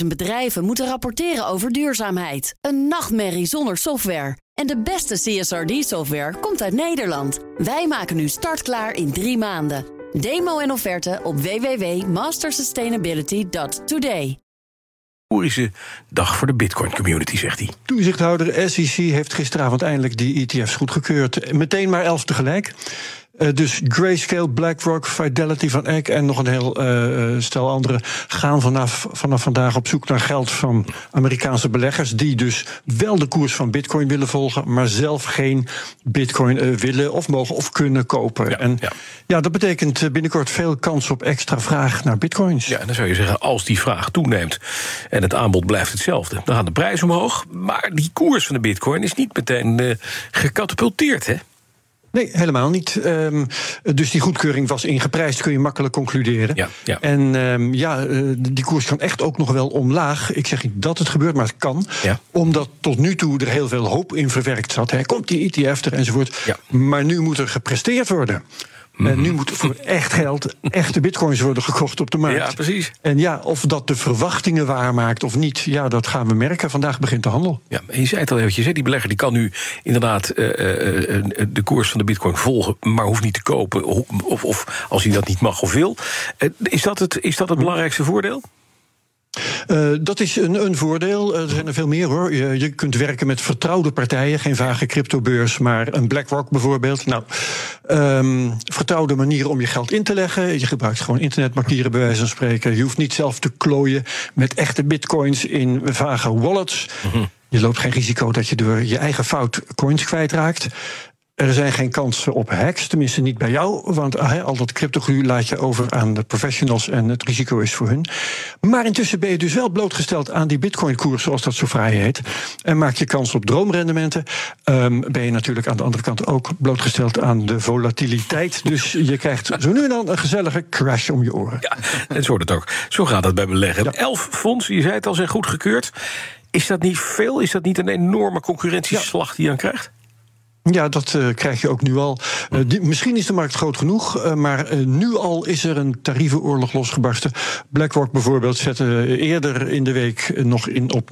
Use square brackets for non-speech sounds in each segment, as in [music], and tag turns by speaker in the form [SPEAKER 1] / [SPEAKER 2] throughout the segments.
[SPEAKER 1] 50.000 bedrijven moeten rapporteren over duurzaamheid. Een nachtmerrie zonder software. En de beste CSRD-software komt uit Nederland. Wij maken nu startklaar in drie maanden. Demo en offerte op www.mastersustainability.today.
[SPEAKER 2] Historische dag voor de Bitcoin community, zegt hij.
[SPEAKER 3] Toezichthouder SEC heeft gisteravond eindelijk die ETF's goedgekeurd. Meteen maar elf tegelijk. Uh, dus Grayscale, BlackRock, Fidelity van Eck en nog een heel uh, stel andere gaan vanaf, vanaf vandaag op zoek naar geld van Amerikaanse beleggers. Die dus wel de koers van Bitcoin willen volgen, maar zelf geen Bitcoin uh, willen of mogen of kunnen kopen.
[SPEAKER 2] Ja,
[SPEAKER 3] en
[SPEAKER 2] ja.
[SPEAKER 3] ja, dat betekent binnenkort veel kans op extra vraag naar Bitcoins.
[SPEAKER 2] Ja, dan zou je zeggen, als die vraag toeneemt en het aanbod blijft hetzelfde, dan gaat de prijs omhoog. Maar die koers van de Bitcoin is niet meteen gecatapulteerd, hè?
[SPEAKER 3] Nee, helemaal niet. Um, dus die goedkeuring was ingeprijsd, kun je makkelijk concluderen.
[SPEAKER 2] Ja, ja.
[SPEAKER 3] En um, ja, uh, die koers kan echt ook nog wel omlaag. Ik zeg niet dat het gebeurt, maar het kan.
[SPEAKER 2] Ja.
[SPEAKER 3] Omdat tot nu toe er heel veel hoop in verwerkt zat. Hè. Komt die ETF er enzovoort. Maar nu moet er gepresteerd worden.
[SPEAKER 2] Mhm.
[SPEAKER 3] En nu moet voor echt geld echte bitcoins worden gekocht op de markt.
[SPEAKER 2] Ja, precies.
[SPEAKER 3] En ja, of dat de verwachtingen waarmaakt of niet, ja, dat gaan we merken. Vandaag begint de handel.
[SPEAKER 2] Ja, en je zei het al eventjes, hè, die belegger die kan nu inderdaad uh, uh, de koers van de bitcoin volgen, maar hoeft niet te kopen. Of, of als hij dat niet mag of wil. Is, dat het, is dat het belangrijkste voordeel?
[SPEAKER 3] Uh, dat is een, een voordeel. Uh, er zijn er veel meer hoor. Je, je, kunt werken met vertrouwde partijen, geen vage cryptobeurs, maar een BlackRock bijvoorbeeld. Nou, um, vertrouwde manier om je geld in te leggen. Je gebruikt gewoon internetbankieren bij wijze van spreken. Je hoeft niet zelf te klooien met echte bitcoins in vage wallets. Mm -hmm. Je loopt geen risico dat je door je eigen fout coins kwijtraakt. Er zijn geen kansen op hacks, tenminste niet bij jou. Want uh, al dat cryptoglu laat je over aan de professionals en het risico is voor hun. Maar intussen ben je dus wel blootgesteld aan die bitcoin-koers, zoals dat zo vrij heet. En maak je kans op droomrendementen. Um, ben je natuurlijk aan de andere kant ook blootgesteld aan de volatiliteit. Dus je krijgt zo nu en dan een gezellige crash om je oren.
[SPEAKER 2] Ja, en zo het ook. Zo gaat het bij beleggen. Ja. Elf fondsen, je zei het al, zijn goedgekeurd. Is dat niet veel? Is dat niet een enorme concurrentieslag die je dan krijgt?
[SPEAKER 3] Ja, dat uh, krijg je ook nu al. Uh, die, misschien is de markt groot genoeg, uh, maar nu al is er een tarievenoorlog losgebarsten. BlackRock bijvoorbeeld zette eerder in de week nog in op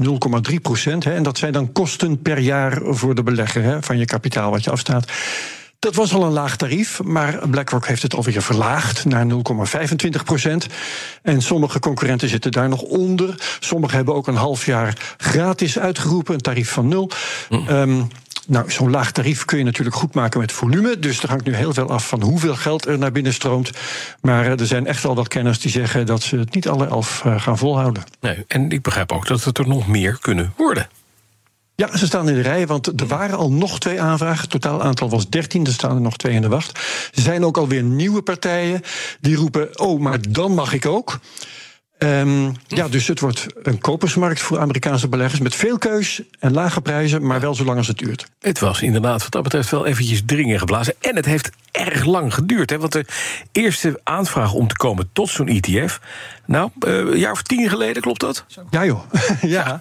[SPEAKER 3] 0,3 procent. En dat zijn dan kosten per jaar voor de belegger hè, van je kapitaal wat je afstaat. Dat was al een laag tarief, maar BlackRock heeft het alweer verlaagd naar 0,25 procent. En sommige concurrenten zitten daar nog onder. Sommigen hebben ook een half jaar gratis uitgeroepen, een tarief van nul. Mm. Um, nou, zo'n laag tarief kun je natuurlijk goed maken met volume. Dus er hangt nu heel veel af van hoeveel geld er naar binnen stroomt. Maar er zijn echt al wat kenners die zeggen dat ze het niet alle elf gaan volhouden.
[SPEAKER 2] Nee, en ik begrijp ook dat het er nog meer kunnen worden.
[SPEAKER 3] Ja, ze staan in de rij, want er waren al nog twee aanvragen. Het totaal aantal was 13, er staan er nog twee in de wacht. Er zijn ook alweer nieuwe partijen die roepen: Oh, maar dan mag ik ook. Um, ja, dus het wordt een kopersmarkt voor Amerikaanse beleggers met veel keus en lage prijzen, maar wel zolang als het duurt.
[SPEAKER 2] Het was inderdaad wat dat betreft wel eventjes dringen geblazen. En het heeft erg lang geduurd. Hè, want de eerste aanvraag om te komen tot zo'n ETF. Nou, uh, een jaar of tien geleden, klopt dat?
[SPEAKER 3] Ja, joh. [laughs] ja.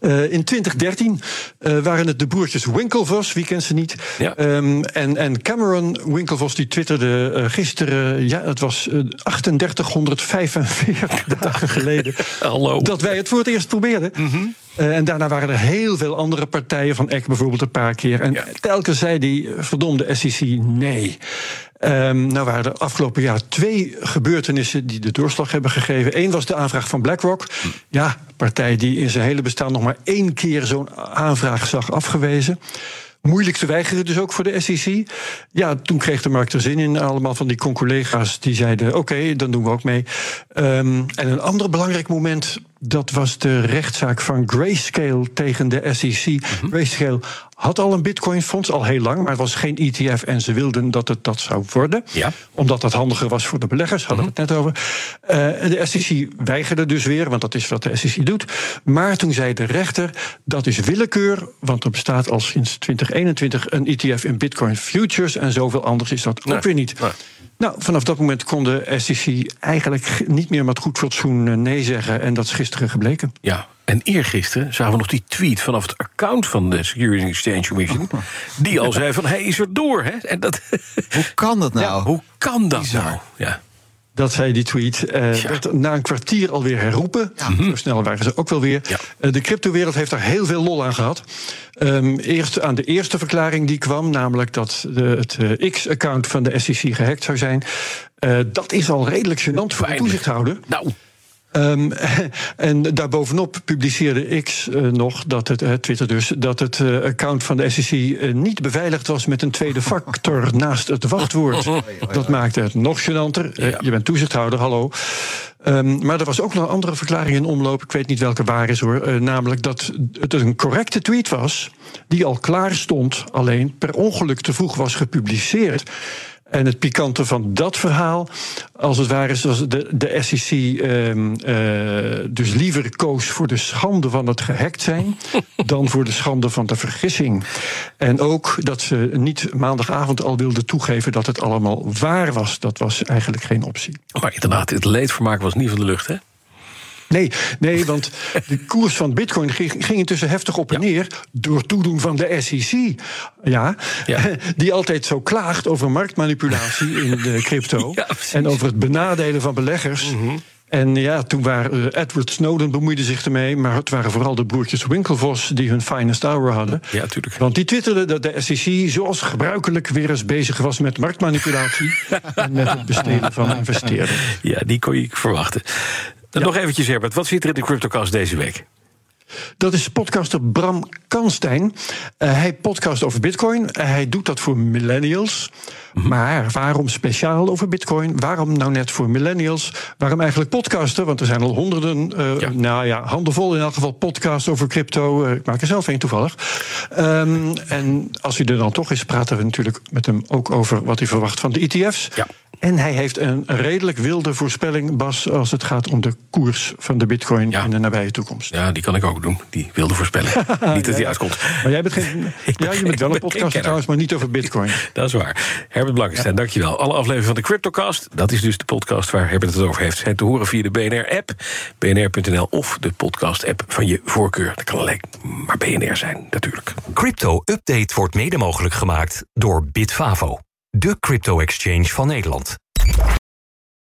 [SPEAKER 3] Uh, in 2013 uh, waren het de broertjes Winklevoss, wie kent ze niet?
[SPEAKER 2] Ja.
[SPEAKER 3] Um, en, en Cameron Winklevoss die twitterde gisteren, ja, het was 3845 [laughs] dagen [laughs] geleden.
[SPEAKER 2] Hallo.
[SPEAKER 3] Dat wij het voor het eerst probeerden.
[SPEAKER 2] Mm -hmm.
[SPEAKER 3] en daarna waren er heel veel andere partijen, van Eck bijvoorbeeld een paar keer. En ja. telkens zei die verdomde SEC nee. Um, nou waren er afgelopen jaar twee gebeurtenissen die de doorslag hebben gegeven. Eén was de aanvraag van BlackRock. Ja, partij die in zijn hele bestaan nog maar één keer zo'n aanvraag zag afgewezen. Moeilijk te weigeren dus ook voor de SEC. Ja, toen kreeg de markt er zin in. Allemaal van die conculega's die zeiden... oké, dan doen we ook mee. Um, en een ander belangrijk moment... dat was de rechtszaak van Grayscale tegen de SEC. Mm -hmm. Grayscale had al een bitcoinfonds, al heel lang... maar het was geen ETF en ze wilden dat het dat zou worden.
[SPEAKER 2] Ja.
[SPEAKER 3] Omdat dat handiger was voor de beleggers, hadden we -hmm. het net over. Uh, de SEC weigerde dus weer, want dat is wat de SEC doet. Maar toen zei de rechter, dat is willekeur... want er bestaat al sinds 2021 een ETF in bitcoin futures... en zoveel anders is dat
[SPEAKER 2] nee.
[SPEAKER 3] ook weer niet.
[SPEAKER 2] Nee.
[SPEAKER 3] Nou, vanaf dat moment kon de SEC eigenlijk niet meer met goed fatsoen nee zeggen. En dat is gisteren gebleken.
[SPEAKER 2] Ja, en eergisteren zagen we nog die tweet vanaf het account van de Securities Exchange Commission. Die al zei van hij is er door. Hè? En dat, [laughs]
[SPEAKER 4] hoe kan dat nou?
[SPEAKER 2] Ja, hoe kan dat Bizar. nou? Ja.
[SPEAKER 3] Dat zei die tweet. Uh,
[SPEAKER 2] Ja.
[SPEAKER 3] werd na een kwartier alweer herroepen. Zo snel waren ze ook wel weer.
[SPEAKER 2] Ja.
[SPEAKER 3] Eh, de cryptowereld heeft daar heel veel lol aan gehad. Ehm, eerst aan de eerste verklaring die kwam, namelijk dat de, het eh, X-account van de SEC gehackt zou zijn. Eh, dat is al redelijk gênant voor de toezichthouder.
[SPEAKER 2] Nou,
[SPEAKER 3] Ehm, [laughs] en daarbovenop publiceerde X eh, nog dat het, eh, Twitter dus, dat het eh, account van de SEC niet beveiligd was met een tweede factor [laughs] naast het wachtwoord. Dat maakte het nog gênanter. Je bent toezichthouder, hallo. Ehm, maar er was ook nog een andere verklaring in omloop. Ik weet niet welke waar is hoor. Namelijk dat het een correcte tweet was. Die al klaar stond, alleen per ongeluk te vroeg was gepubliceerd. En het pikante van dat verhaal, als het ware, is dat de, de SEC ehm, eh, dus liever koos voor de schande van het gehackt zijn. [laughs] dan voor de schande van de vergissing. En ook dat ze niet maandagavond al wilden toegeven dat het allemaal waar was. Dat was eigenlijk geen optie.
[SPEAKER 2] maar inderdaad, het leedvermaak was niet van de lucht, hè?
[SPEAKER 3] Nee, nee, want de koers van Bitcoin ging, ging intussen heftig op en neer. door toedoen van de SEC. Ja,
[SPEAKER 2] Ja. [laughs]
[SPEAKER 3] die altijd zo klaagt over marktmanipulatie in de [laughs] crypto.
[SPEAKER 2] Ja,
[SPEAKER 3] en over het benadelen van beleggers. En ja, toen waren eh, Edward Snowden bemoeide zich ermee. maar het waren vooral de broertjes Winklevoss die hun finest hour hadden.
[SPEAKER 2] Ja, tuurlijk.
[SPEAKER 3] Want die twitterden dat de SEC zoals gebruikelijk weer eens bezig was met marktmanipulatie. [laughs] en met het besteden van investeerders.
[SPEAKER 2] Ja, die kon je verwachten. Dan Nog eventjes, Herbert. Wat zit er in de CryptoCast deze week?
[SPEAKER 3] Dat is podcaster Bram Kanstein. Eh, hij podcast over Bitcoin. Eh, hij doet dat voor millennials. Maar waarom speciaal over Bitcoin? Waarom nou net voor millennials? Waarom eigenlijk podcasten? Want er zijn al honderden, eh,
[SPEAKER 2] Ja.
[SPEAKER 3] nou ja, handenvol in elk geval podcasts over crypto. Ik maak er zelf een toevallig. Ehm, en als hij er dan toch is, praten we natuurlijk met hem ook over wat hij verwacht van de ETF's.
[SPEAKER 2] Ja.
[SPEAKER 3] En hij heeft een redelijk wilde voorspelling, Bas, als het gaat om de koers van de Bitcoin
[SPEAKER 2] Ja.
[SPEAKER 3] in de nabije toekomst.
[SPEAKER 2] Ja, die kan ik ook doen. Die wilde voorspellen. [laughs] Niet dat die uitkomt.
[SPEAKER 3] Maar jij bent geen. [laughs] Ja, je bent wel een podcast trouwens, maar niet over Bitcoin. [laughs]
[SPEAKER 2] Dat is waar. Herbert Blankenstein, dankjewel. Alle afleveringen van de CryptoCast, dat is dus de podcast waar Herbert het over heeft, zijn te horen via de BNR-app, bnr.nl of de podcast-app van je voorkeur. Dat kan alleen maar BNR zijn, natuurlijk.
[SPEAKER 4] Crypto Update wordt mede mogelijk gemaakt door Bitfavo, de crypto-exchange van Nederland.